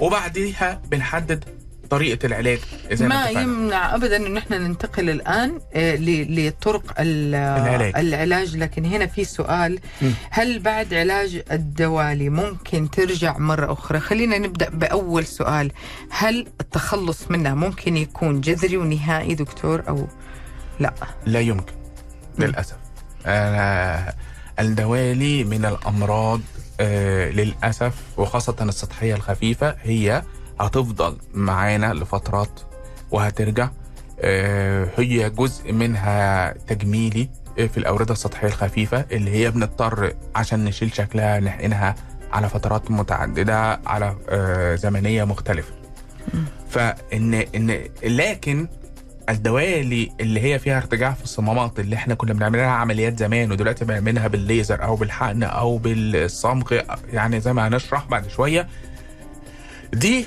وبعديها بنحدد طريقة العلاج زي ما. يمنع ابدا ان إحنا ننتقل الآن آه، لطرق ال- العلاج. العلاج لكن هنا في سؤال. هل بعد علاج الدوالي ممكن ترجع مرة أخرى خلينا نبدأ بأول سؤال هل التخلص منها ممكن يكون جذري ونهائي دكتور أو لا لا يمكن للأسف آه الدوالي من الأمراض آه للأسف وخاصة السطحية الخفيفة هي هتفضل معانا لفترات وهترجع. آه هي جزء منها تجميلي في الأوردة السطحية الخفيفة اللي هي بنضطر عشان نشيل شكلها نحقنها على فترات متعددة على آه زمنية مختلفة. فإن إن لكن الدوالي اللي هي فيها ارتجاع في الصمامات اللي إحنا كنا بنعملها عمليات زمان ودلوقتي بنعملها بالليزر أو بالحقن أو بالصمغ يعني زي ما هنشرح بعد شوية دي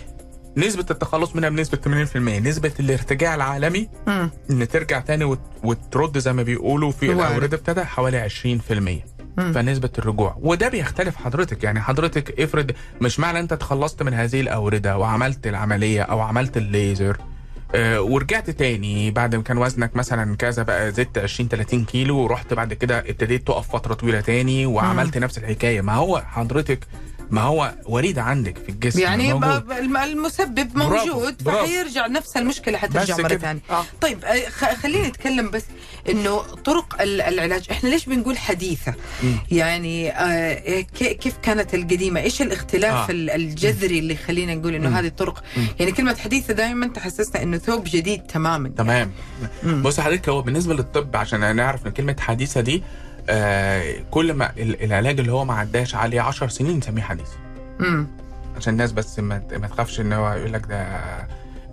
نسبة التخلص منها بنسبة 80% نسبة الارتجاع العالمي مم. إن ترجع تاني وت- وترد زي ما بيقولوا في. الاورده ابتدى حوالي 20% مم. فنسبة الرجوع وده بيختلف حضرتك يعني حضرتك افرض مش معنى أنت تخلصت من هذه الأوردة وعملت العملية أو عملت الليزر آه، ورجعت تاني بعد ما كان وزنك مثلا كذا بقى زدت 20 30 كيلو ورحت بعد كده ابتديت تقف فترة طويلة تاني وعملت نفس الحكاية ما هو حضرتك ما هو وريد عندك في الجسم يعني موجود. المسبب موجود. فحيرجع نفس المشكلة حترجع مرة. ثانية آه. طيب آه، خ- خلينا نتكلم بس إنه طرق ال- العلاج إحنا ليش بنقول حديثة مم. يعني آه، ك- كيف كانت القديمة إيش الاختلاف آه. ال- الجذري اللي خلينا نقول إنه مم. هذه الطرق مم. يعني كلمة حديثة دائما تحسسنا إنه ثوب جديد تماما تمام مم. بص حضرتك هو بالنسبة للطب عشان نعرف إن كلمة حديثة دي آه كل ما ال- العلاج اللي هو ما عداش عليه 10 سنين نسميه حديث. مم. عشان الناس بس ما ما تخافش إن هو يقول لك ده.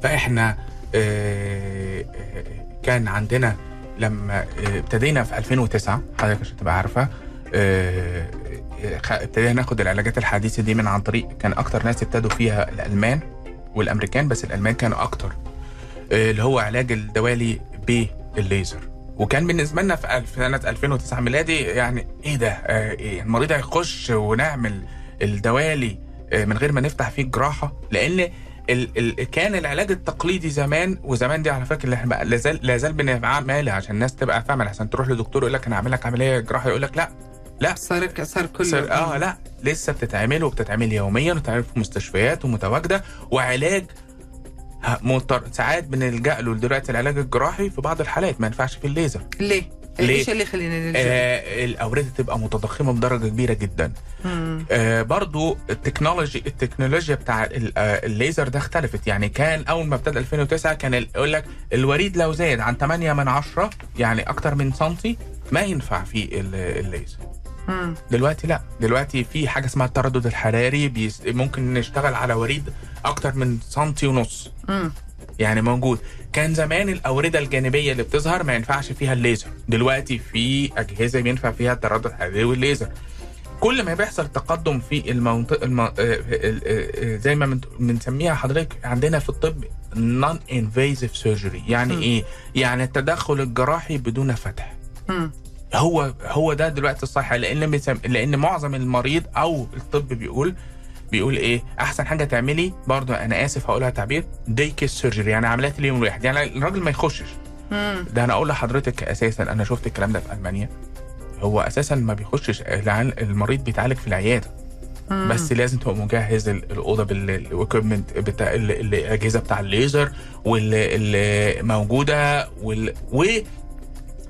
فإحنا آه، آه، كان عندنا لما ابتدينا في 2009 حضرتك عشان تبقى عارفة آه، ابتدينا ناخد العلاجات الحديثة دي من عن طريق كان أكتر ناس ابتدوا فيها الألمان والأمريكان بس الألمان كانوا أكتر اللي هو علاج الدوالي بالليزر وكان بالنسبة لنا في سنة 2009 ميلادي يعني إيه ده؟ آه، إيه؟ المريض هيخش ونعمل الدوالي آه، من غير ما نفتح فيه جراحه لأن ال ال كان العلاج التقليدي زمان وزمان دي على فكرة اللي إحنا لازال لازال بنعملها عشان الناس تبقى فاهمة. عشان تروح لدكتور يقول لك أنا هعمل لك عملية جراحه يقول لك لا. لا. صار صار كله صار آه لا. لسه بتتعمل وبتتعمل يوميا وبتتعمل في مستشفيات ومتواجدة وعلاج مضطر ساعات بنلجأ له دلوقتي العلاج الجراحي في بعض الحالات ما ينفعش في الليزر ليه؟ ليه؟ إيش اللي يخلينا؟ آه الاورده تبقى متضخمة بدرجة كبيرة جدا مم. آه برضو التكنولوجي التكنولوجيا بتاع آه، الليزر ده اختلفت يعني كان أول ما ابتدى 2009 كان يقول لك الوريد لو زاد عن 8 من 10 يعني أكتر من سنتي ما ينفع ال- الليزر مم. دلوقتي لا دلوقتي في حاجة اسمها التردد الحراري بيس ممكن نشتغل على وريد أكتر من سنتي ونص مم. يعني موجود كان زمان الأوردة الجانبية اللي بتظهر ما ينفعش فيها الليزر دلوقتي في أجهزة بينفع فيها التردد الحراري والليزر كل ما بيحصل تقدم في المنطقة الم... آه، آه، آه، زي ما بنسميها حضرتك عندنا في الطب non-invasive surgery يعني م. إيه يعني التدخل الجراحي بدون فتح. هو هو ده دلوقتي الصح لأن. لأن معظم المريض أو الطب بيقول بيقول إيه أحسن حاجة تعملي برضه أنا آسف هقولها تعبير day case surgery يعني عمليات اليوم الواحد يعني الراجل ما يخشش. ده أنا أقول لحضرتك أساسا أنا شفت الكلام ده في ألمانيا هو أساسا ما بيخشش المريض بيتعالج في العيادة مم. بس لازم تبقى مجهز ال- الأوضة بال equipment بتاع ال- الأجهزة بتاع الليزر واللي اللي موجودة وال و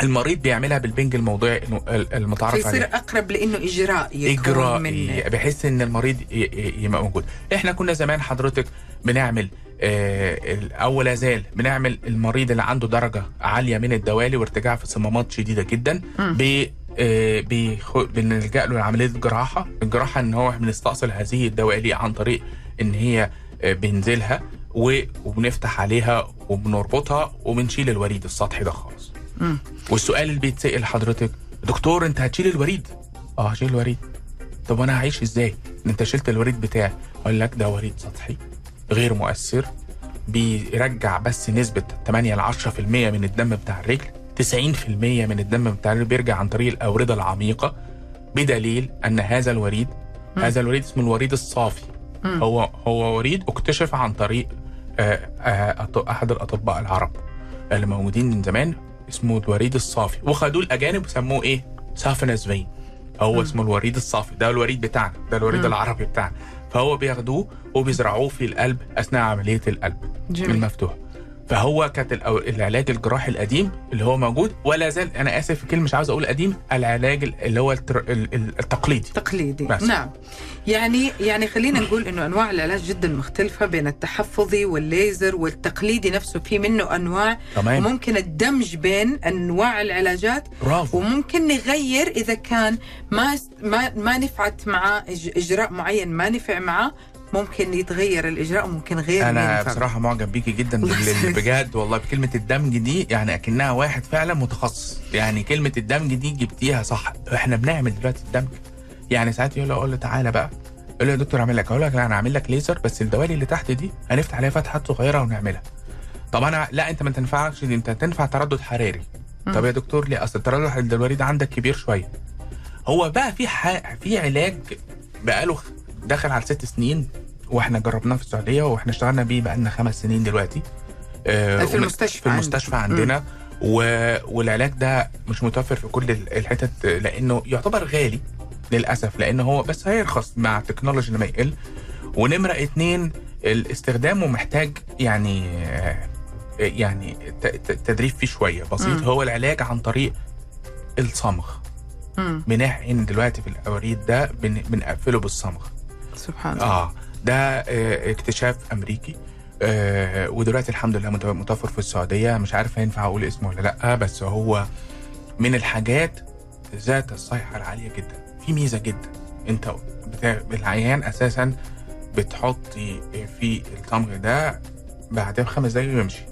المريض بيعملها بالبنج الموضعي الم- المتعارف فيصير عليه. أقرب لإنه إجراء اجرائي من بحيث إن المريض يبقى موجود. إحنا كنا زمان حضرتك بنعمل آه أو لا زال بنعمل المريض اللي عنده درجة عالية من الدوالي وارتجاع في صمامات شديدة جدا. ب آه بنلجأ له لعملية جراحة. الجراحة إن هو بنستأصل هذه الدوالي عن طريق إن هي آه بنزلها وبنفتح عليها وبنربطها وبنشيل الوريد السطحي ده خالص. مم. والسؤال اللي بيتسأل حضرتك دكتور انت هتشيل الوريد؟ آه هشيل الوريد. طب وأنا هعيش إزاي؟ انت شلت الوريد بتاعي. أقول لك ده وريد سطحي غير مؤثر بيرجع بس نسبة 8 ل 10% من الدم بتاع الرجل 90% من الدم بتاع الرجل بيرجع عن طريق الاورده العميقة بدليل أن هذا الوريد هذا الوريد اسمه الوريد الصافي. هو هو وريد اكتشف عن طريق آه، آه، أحد الأطباء العرب اللي موجودين من زمان اسمه الوريد الصافي. وخدوه الاجانب وسموه إيه؟ سافنس فين هو اسمه الوريد الصافي. ده الوريد بتاعنا. ده الوريد العربي بتاعنا. فهو بياخدوه وبيزرعوه في القلب أثناء عملية القلب. جميل. المفتوح. فهو كانت العلاج الجراحي القديم اللي هو موجود ولا زال أنا آسف في كلمة مش عاوز أقول قديم العلاج اللي هو التقليدي. تقليدي. بس. نعم. يعني يعني خلينا نقول إنه أنواع العلاج جدا مختلفة بين التحفظي والليزر والتقليدي نفسه في منه أنواع. تمام. وممكن الدمج بين أنواع العلاجات. برافو. وممكن نغير إذا كان ما ما ما نفعت إج- إجراء معين ما نفع معاه ممكن يتغير الإجراء وممكن غير أنا. بصراحة معجب بيكي جدا. بجد والله بكلمة الدمج دي يعني أكنها واحد فعلا متخصص. يعني كلمة الدمج دي جبتيها صح. إحنا بنعمل دلوقتي الدمج. يعني ساعات يقول له أقول له تعالى بقى. يقول له يا دكتور أعمل لك. أقول لك لا أنا أعمل لك ليزر بس الدوالي اللي تحت دي هنفتح عليها فتحات صغيرة ونعملها. طب أنا لا أنت ما تنفعش دي أنت تنفع تردد حراري. طب يا دكتور ليه؟ أصل التردد الوريد عندك كبير شوية. هو بقى في ح... في علاج بقاله داخل على ست سنين وإحنا جربناه في السعودية وإحنا اشتغلنا بيه بقالنا خمس سنين دلوقتي. آه، في المستشفى في المستشفى. عندنا. و... والعلاج ده مش متوفر في كل ال- الحتت لأنه يعتبر غالي للأسف لأنه هو بس هيرخص مع التكنولوجي لما يقل. ونمرة اتنين الاستخدامه محتاج يعني آه، يعني تدريب فيه شوية. بسيط مم. هو العلاج عن طريق الصمغ. بنحقن دلوقتي في الأوريد ده بن... بنقفله بالصمغ. سبحان الله. آه ده آه اكتشاف أمريكي. آه ودلوقتي الحمد لله مت- متوفر في السعودية. مش عارف هينفع أقول اسمه ولا لأ بس هو من الحاجات ذات الصيحه العالية جدا. في ميزة جدا. أنت. العيان أساسا بتحطي في الصمغ ده بعدها بخمس دقايق ويمشي.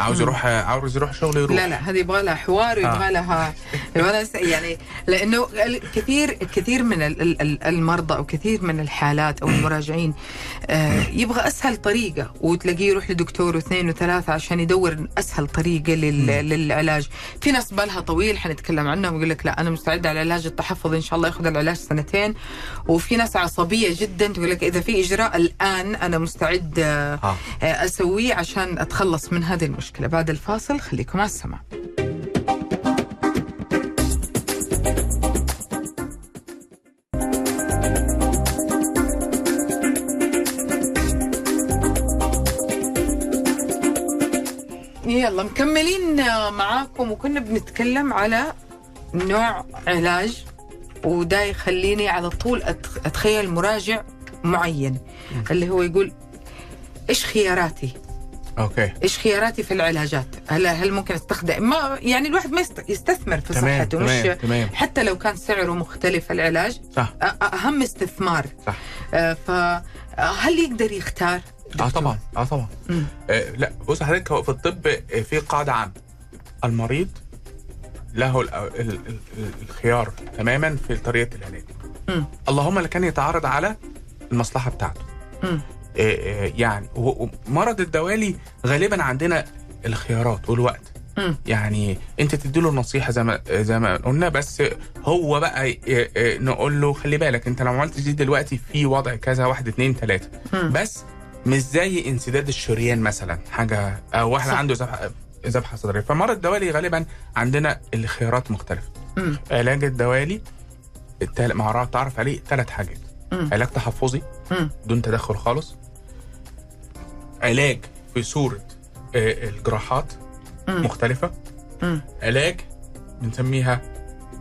عاوز. يروح عاوز يروح شغل يروح. لا لا هذه يبغى لها حوار ويبغى لها يبغى لها يعني لأنه كثير كثير من ال- ال- ال- المرضى أو كثير من الحالات أو المراجعين آه، يبغى أسهل طريقة وتلاقيه يروح لدكتور واثنين وثلاثة عشان يدور أسهل طريقة لل- للعلاج. في ناس بالها طويل حنتكلم عنهم ويقول لك لا أنا مستعد على العلاج التحفظي إن شاء الله ياخذ العلاج سنتين. وفي ناس عصبية جدا تقول لك إذا في إجراء الآن أنا مستعد آه، آه. أسويه عشان أتخلص من هذه المشكلة. بعد الفاصل خليكم على السمع يلا مكملين معاكم وكنا بنتكلم على نوع علاج وده يخليني على طول أتخيل مراجع معين. اللي هو يقول إيش خياراتي؟ أوكي إيش خياراتي في العلاجات؟ هل هل ممكن أستخدم ما يعني الواحد ما يست- يستثمر في تمام صحته تمام مش تمام حتى لو كان سعره مختلف العلاج صح أهم استثمار صح آه، فهل يقدر يختار؟ آه؟ طبعا آه طبعا مم. آه لا بص حضرتك هو في الطب آه، في قاعدة عامة المريض له ال- ال- ال- ال- الخيار تماما في طريقة العلاج. اللهم لا كان يتعارض على المصلحة بتاعته مم. آه، آه، يعني ومرض الدوالي غالبا عندنا الخيارات والوقت. يعني أنت تديله النصيحة زي ما زي ما قلنا بس هو بقى ي- نقول له خلي بالك أنت لو عملت دي دلوقتي في وضع كذا واحد اتنين تلاتة مم. بس مش زي انسداد الشريان مثلا حاجة أو واحد صح. عنده ذبحه صدريه فمرض الدوالي غالبا عندنا الخيارات مختلفة. علاج الدوالي. مع تعرف عليه ثلاث حاجات. علاج تحفظي مم. بدون تدخل خالص علاج في صورة آه، الجراحات مم. مختلفة مم. علاج بنسميها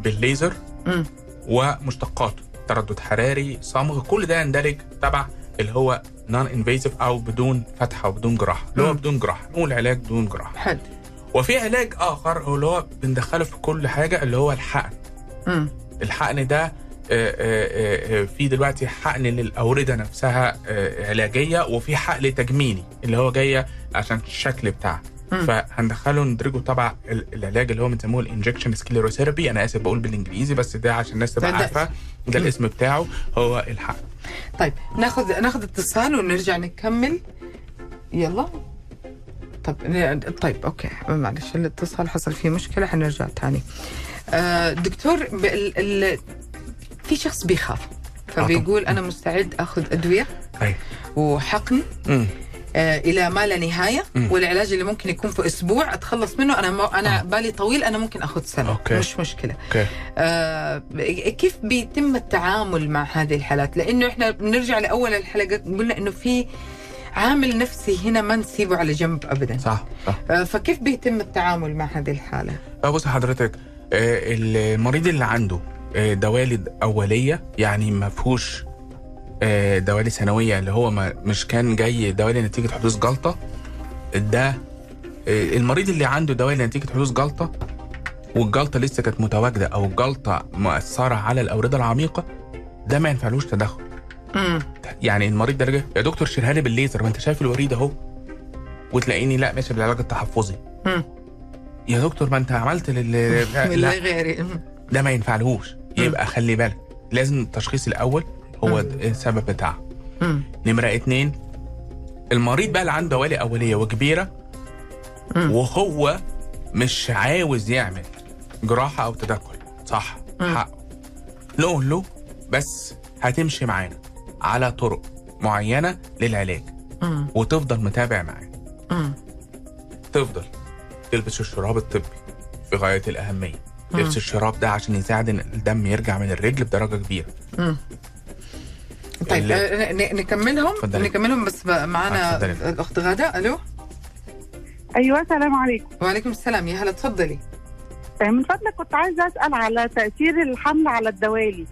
بالليزر مم. ومشتقاته تردد حراري صمغ كل ده يندرج تبع اللي هو non-invasive أو بدون فتحة وبدون جراحة اللي هو. بدون جراحة نقول علاج بدون جراحة حلو وفي علاج آخر هو اللي هو بندخله في كل حاجة اللي هو الحقن مم. الحقن ده في دلوقتي حقن للأوردة نفسها آه، علاجية وفي حقن تجميلي اللي هو جاية عشان الشكل بتاعها. فهندخله ندرجه تبع ال- العلاج اللي هو بنسموه ال injection sclerotherapy أنا آسف بقول بالإنجليزي بس ده عشان الناس تبقى عارفة. ده الاسم بتاعه هو الحقن. طيب ناخذ ناخذ اتصال ونرجع نكمل. يلا. طب طيب okay. معلش الاتصال حصل فيه مشكلة حنرجع تاني. آه دكتور في شخص بيخاف فبيقول أنا مستعد أخذ أدوية وحقن مم. آه إلى ما لا نهاية مم. والعلاج اللي ممكن يكون في أسبوع أتخلص منه أنا ما أنا آه. بالي طويل أنا ممكن أخذ سنة okay. مش مشكلة okay آه كيف بيتم التعامل مع هذه الحالات لأنه إحنا بنرجع لأول الحلقة قلنا إنه في عامل نفسي هنا ما نسيبه على جنب ابدا صح صح آه فكيف بيتم التعامل مع هذه الحالة بص حضرتك آه، المريض اللي عنده آه، دوالي أولية يعني ما فيهوش آه، دوالي ثانوية اللي هو ما مش كان جاي دوالي نتيجة حدوث جلطة. ده آه، المريض اللي عنده دوالي نتيجة حدوث جلطة والجلطة لسه كانت متواجدة أو الجلطه مؤثره على الأوردة العميقة ده ما ينفعلوش تدخل. يعني المريض ده رجع يا دكتور شيلها لي بالليزر ما انت شايف الوريد اهو. وتلاقيني لا ماشي بالعلاج التحفظي. مم. يا دكتور ما انت عملت لل لا. ده ما ينفعلهوش. يبقى خلي بالك لازم التشخيص الأول هو. السبب بتاعه مم. نمرة اتنين المريض بقى اللي عنده دوالي أولية وكبيرة. وهو مش عاوز يعمل جراحة أو تدخل صح. حقه نقول له بس هتمشي معانا على طرق معينة للعلاج. وتفضل متابع معاه مم. تفضل تلبس الشراب الطبي في غاية الأهمية لبس الشراب ده عشان يساعد إن الدم يرجع من الرجل بدرجة كبيرة. مم. طيب اللي- آه، ن- نكملهم؟ اتفضلي. نكملهم بس اتفضلي. الاخت غادة. ألو؟ أيوه السلام عليكم. وعليكم السلام. يا هلا تفضلي من فضلك كنت عايزة أسأل على تأثير الحمل على الدوالي.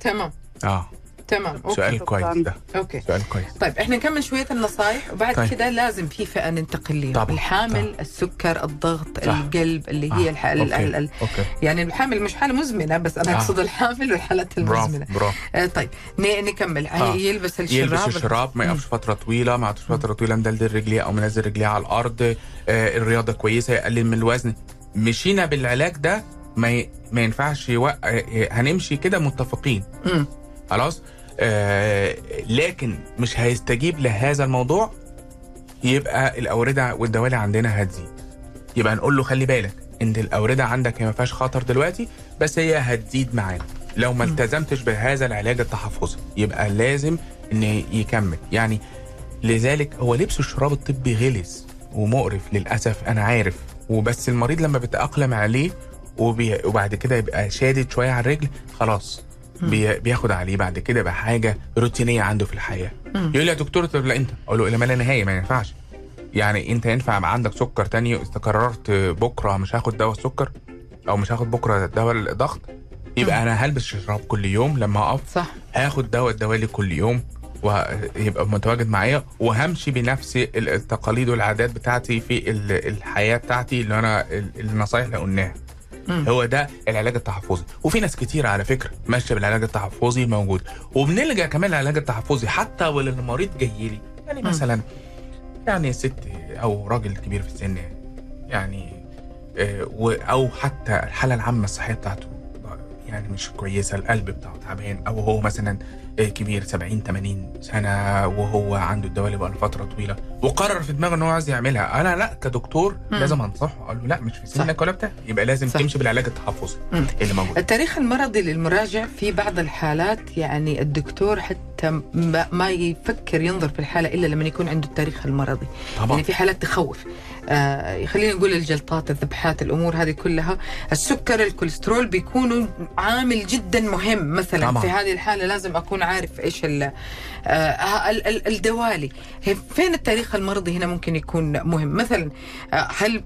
تمام. آه. تمام okay سؤال كويس ده okay سؤال كويس طيب إحنا نكمل شوية النصائح وبعد طيب. كده لازم في فئة ننتقل ليها طبعا. الحامل طبعا. السكر الضغط صح. القلب اللي آه. هي الح... ال... okay. ال... ال... okay يعني الحامل مش حالة مزمنة بس أنا آه. أقصد الحامل والحالات برافو المزمنة برافو آه طيب ن... نكمل آه. يلبس الشراب يلبس الشراب ما يقفش فترة طويلة ما يقفش فترة طويلة مدلدل رجليه أو منزل رجليه على الأرض آه الرياضة كويسة يقلل من الوزن مشينا بالعلاج ده ما ي... ما ينفعش يوق... آه، هنمشي كده متفقين مم. خلاص آه لكن مش هيستجيب لهذا الموضوع يبقى الأوردة والدوالي عندنا هتزيد يبقى نقول له خلي بالك إن الأوردة عندك هي ما فيهاش خطر دلوقتي بس هي هتزيد معانا. لو ما التزمتش بهذا العلاج التحفظي يبقى لازم إن يكمل. يعني لذلك هو لبس الشراب الطبي غلس ومقرف للأسف أنا عارف. وبس المريض لما بيتأقلم عليه. وبعد كده يبقى شادد شوية على الرجل خلاص. بي... بياخد عليه بعد كده بقى حاجة روتينية عنده في الحياة. يقول لي يا دكتور طب لا انت؟ أقول له إلى ما لا نهاية ما ينفعش. يعني أنت ينفع يبقى عندك سكر تاني استقررت بكرة مش هاخد دواء السكر؟ أو مش هاخد بكرة دواء الضغط؟ يبقى أنا هلبس شراب كل يوم لما أقف صح. هاخد دواء الدوالي كل يوم ويبقى متواجد معايا وهمشي بنفس التقاليد والعادات بتاعتي في ال- الحياة بتاعتي اللي أنا ال- النصايح اللي قلناها. هو ده العلاج التحفظي. وفي ناس كتير على فكرة ماشية بالعلاج التحفظي موجود. وبنلجأ كمان للعلاج التحفظي حتى وللمريض جاي لي. يعني. مثلا يعني ست أو راجل كبير في السن يعني آه، أو حتى الحالة العامة الصحية بتاعته يعني مش كويسة القلب بتاعه تعبان أو هو مثلا كبير 70 80 سنة وهو عنده الدوالي بقى لفتره طويلة. وقرر في دماغه إن هو عايز يعملها. أنا لأ كدكتور مم. لازم أنصحه. أقول له لأ مش في سنك ولا بتاع. يبقى لازم صح. تمشي بالعلاج التحفظي. اللي موجود. التاريخ المرضي للمراجع في بعض الحالات يعني الدكتور حتى ما يفكر ينظر في الحالة إلا لما يكون عنده التاريخ المرضي. طبعا. يعني في حالات تخوف. آه خلينا نقول الجلطات الذبحات الأمور هذه كلها. السكر الكوليسترول بيكونوا عامل جدا مهم. مثلا طبعاً. في هذه الحالة لازم أكون عارف إيش ال آه ال- ال- الدوالي. فين التاريخ المرضي هنا ممكن يكون مهم؟ مثلا آه هل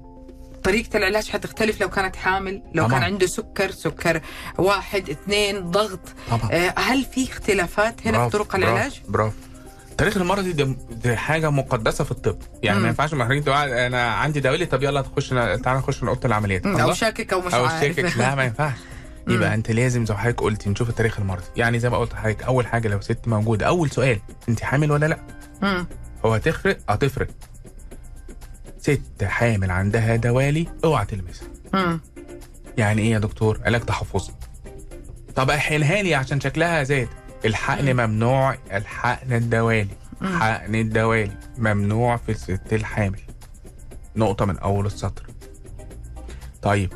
طريقة العلاج حتختلف لو كانت حامل؟ لو طبعاً. كان عنده سكر سكر واحد اثنين ضغط. طبعا آه هل في اختلافات هنا في برافو، طرق العلاج؟ برافو. التاريخ المرضي ده, ده حاجة مقدسة في الطب. يعني مم. ما ينفعش المريض يقول أنا عندي دوالي طب يلا نخش تعالى نخش اوضه العمليات. أو. شاكك أو مش أو عارف. الشاكك لا ما ينفعش. يبقى أنت لازم زي ما حضرتك قلتي نشوف التاريخ المرضي يعني زي ما قلت لحضرتك أول حاجة لو ست موجودة أول سؤال أنت حامل ولا لا؟ مم. هو هتفرق هتفرق ست حامل عندها دوالي اوعى تلمسها. يعني إيه يا دكتور؟ علاج تحفظي. طب احقنها لي عشان شكلها زاد. الحقن ممنوع الحقن الدوالي. حقن الدوالي ممنوع في الست الحامل. نقطة من أول السطر. طيب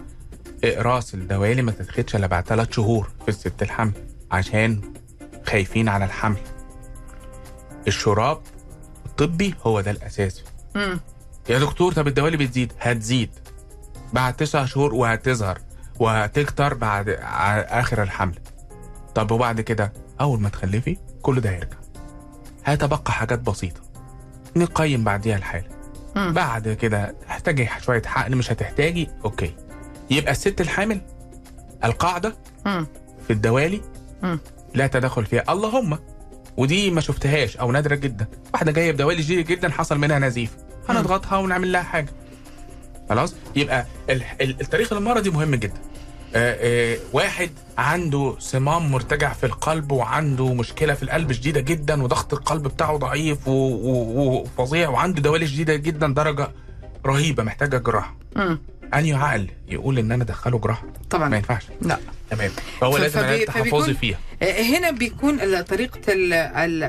إقراص الدوالي ما تتاخدش إلا بعد ثلاث شهور في الست الحامل عشان خايفين على الحمل. الشراب الطبي هو ده الأساس. مم. يا دكتور طب الدوالي بتزيد؟ هتزيد. بعد تسع شهور وهتظهر وهتكتر بعد آخر الحمل. طب وبعد كده؟ أول ما تخلفي كل ده هيرجع. هيتبقى حاجات بسيطة. نقيم بعديها الحالة. مم. بعد كده هتحتاجي شوية حقن مش هتحتاجي أوكي. يبقى الست الحامل القاعدة مم. في الدوالي مم. لا تدخل فيها. اللهم ودي ما شفتهاش أو نادرة جدا. واحدة جاية بدوالي جديده جدا حصل منها نزيف. هنضغطها ونعمل لها حاجة. خلاص؟ يبقى ال- ال- التاريخ المرضي مهم جدا. واحد عنده صمام مرتجع في القلب وعنده مشكلة في القلب شديدة جدا وضغط القلب بتاعه ضعيف وفظيع وعنده دوالي شديدة جدا درجة رهيبة محتاجة جراحة. أنهي عقل يقول إن أنا أدخله جراحة؟ ما طبعا ينفعش. لا. تمام. فهو لازم تحفظي فيها. هنا بيكون ال-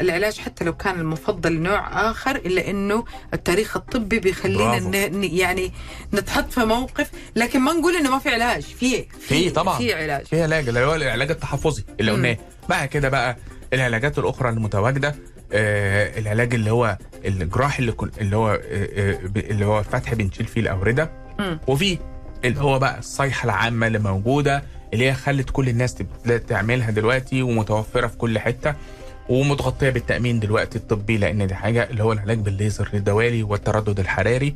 العلاج حتى لو كان المفضل نوع آخر إلا أنه التاريخ الطبي بيخلينا يعني نتحط في موقف لكن ما نقول أنه ما في علاج. في في طبعا. في علاج. في علاج اللي هو العلاج التحفظي اللي. قلناه. بعد كده بقى العلاجات الأخرى المتواجدة آه العلاج اللي هو الجراح اللي اللي هو آه آه اللي هو فتح بنشيل فيه الأوردة. وفي اللي هو بقى الصيحة العامة اللي موجودة اللي هي خلت كل الناس تعملها دلوقتي ومتوفرة في كل حتة ومتغطية بالتأمين دلوقتي الطبي لأن دي حاجة اللي هو العلاج بالليزر للدوالي والتردد الحراري.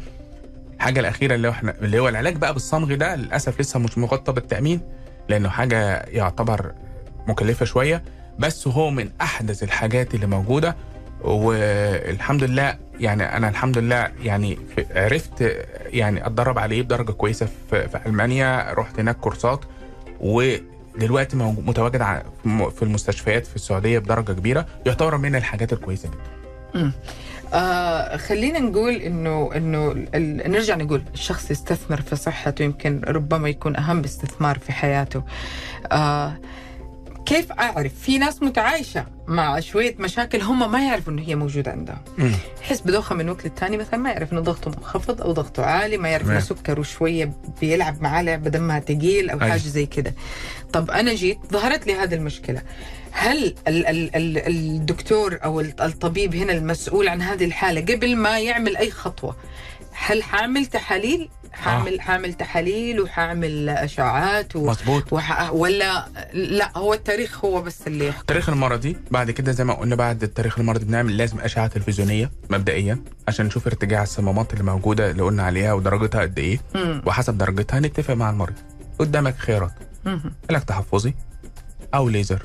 الحاجة الأخيرة اللي هو إحنا اللي هو العلاج بقى بالصمغ ده للأسف لسه مش مغطى بالتأمين لأنه حاجة يعتبر مكلفة شوية بس هو من أحدث الحاجات اللي موجودة والحمد لله يعني أنا الحمد لله يعني عرفت يعني أتدرب عليه بدرجة كويسة في, في ألمانيا رحت هناك كورسات ودلوقتي متواجد في المستشفيات في السعودية بدرجة كبيرة يعتبر من الحاجات الكويسة جدا. آه خلينا نقول انه إنه نرجع نقول الشخص يستثمر في صحته يمكن ربما يكون أهم استثمار في حياته. آه كيف أعرف؟ في ناس متعايشة مع شوية مشاكل هم ما يعرفوا إنه هي موجودة عندهم. يحس بدوخة من وقت للتاني مثلا ما يعرف إنه ضغطه منخفض أو ضغطه عالي ما يعرف إنه. سكره شوية بيلعب معاه لعبة دمها ثقيل أو أي. حاجة زي كده. طب أنا جيت ظهرت لي هذه المشكلة. هل ال ال ال الدكتور أو ال- الطبيب هنا المسؤول عن هذه الحالة قبل ما يعمل أي خطوة هل حامل تحاليل؟ حامل حامل تحاليل وحامل اشعاعات و... مظبوط. وح... ولا لا هو التاريخ هو بس اللي يحكم. التاريخ المرضي بعد كده زي ما قلنا بعد التاريخ المرضي بنعمل لازم أشعة تلفزيونية مبدئيا عشان نشوف ارتجاع الصمامات اللي موجودة اللي قلنا عليها ودرجتها قد إيه. مم. وحسب درجتها نتفق مع المريض قدامك خيارات. علاج تحفظي أو ليزر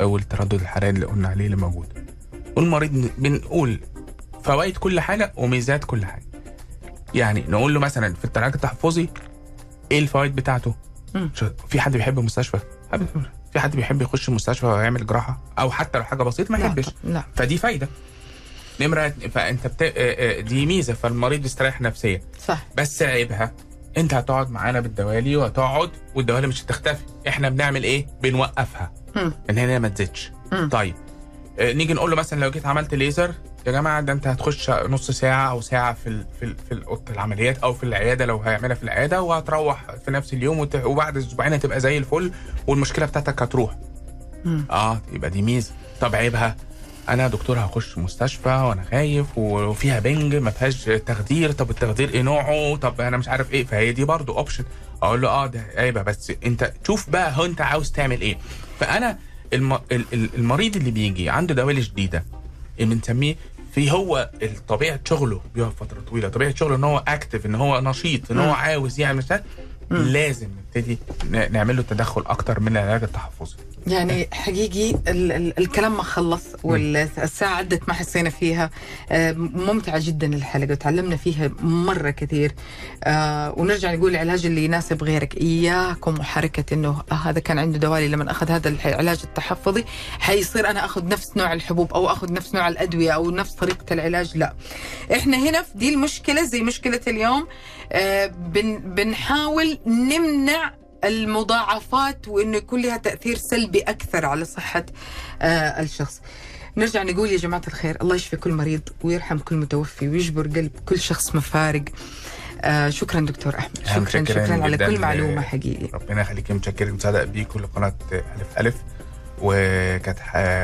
أو التردد الحراري اللي قلنا عليه اللي موجود. والمريض بنقول فوائد كل حاجة وميزات كل حاجة. يعني نقول له مثلا في العلاج التحفظي إيه الفوائد بتاعته؟ مم. في حد بيحب المستشفى؟ في حد بيحب يخش المستشفى ويعمل جراحة؟ أو حتى لو حاجة بسيطة ما يحبش. فدي فايدة. نمرة فأنت بت... آه، آه، دي ميزة فالمريض بيستريح نفسيا. صح. بس عيبها أنت هتقعد معانا بالدوالي وهتقعد والدوالي مش هتختفي. إحنا بنعمل إيه؟ بنوقفها. إن هي ما تزيدش. طيب. آه نيجي نقول له مثلا لو جيت عملت ليزر يا جماعة ده أنت هتخش نص ساعة أو ساعة في ال في ال في أوضة العمليات أو في العيادة لو هيعملها في العيادة وهتروح في نفس اليوم وت... وبعد أسبوعين هتبقى زي الفل والمشكلة بتاعتك هتروح. مم. آه يبقى دي ميزة. طب عيبها أنا دكتور هخش مستشفى وأنا خايف وفيها بنج ما فيهاش تخدير طب التخدير إيه نوعه؟ طب أنا مش عارف إيه فهي دي برضو option أقول له آه ده عيبة بس أنت شوف بقى هو أنت عاوز تعمل إيه. فأنا الم... ال- ال- المريض اللي بيجي عنده دوالي شديدة بنسميه في هو طبيعة شغله بيقعد فترة طويلة طبيعة شغله إن هو active إن هو نشيط إن هو. عاوز يعمل عارف. لازم نبتدي نعمل له تدخل أكتر من العلاج التحفظي. يعني حقيقي ال ال الكلام ما خلص والساعة عدت ما حسينا فيها آه، ممتعة جدا الحلقة وتعلمنا فيها مرة كثير. آه، ونرجع نقول العلاج اللي يناسب غيرك. إياكم وحركة إنه آه هذا كان عنده دوالي لما أخذ هذا العلاج التحفظي حيصير أنا أخذ نفس نوع الحبوب أو أخذ نفس نوع الأدوية أو نفس طريقة العلاج؟ لا. إحنا هنا في دي المشكلة زي مشكلة اليوم بن بنحاول نمنع المضاعفات وانه يكون لها تأثير سلبي أكثر على صحة آه الشخص. نرجع نقول يا جماعة الخير الله يشفي كل مريض ويرحم كل متوفي ويجبر قلب كل شخص مفارق. آه شكرا دكتور أهم شكرا شكراً شكرا على كل ل- معلومة حقيقي ربنا يخليك متشكر مصدق بيكم لقناه ألف ألف. وكانت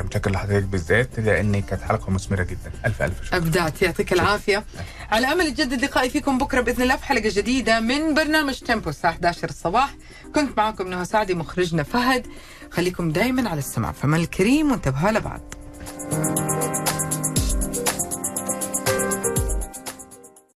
متشكر لحضرتك بالذات لأن كانت حلقة مثمرة جدا. الف ألف شكر. أبدعت يعطيك العافية. على أمل يتجدد لقائي فيكم بكرة بإذن الله في حلقة جديدة من برنامج تيمبو الساعة 11 الصباح. كنت معاكم نهى سعدي مخرجنا فهد. خليكم دايما على السمع فمن الكريم وانتبهوا لبعض.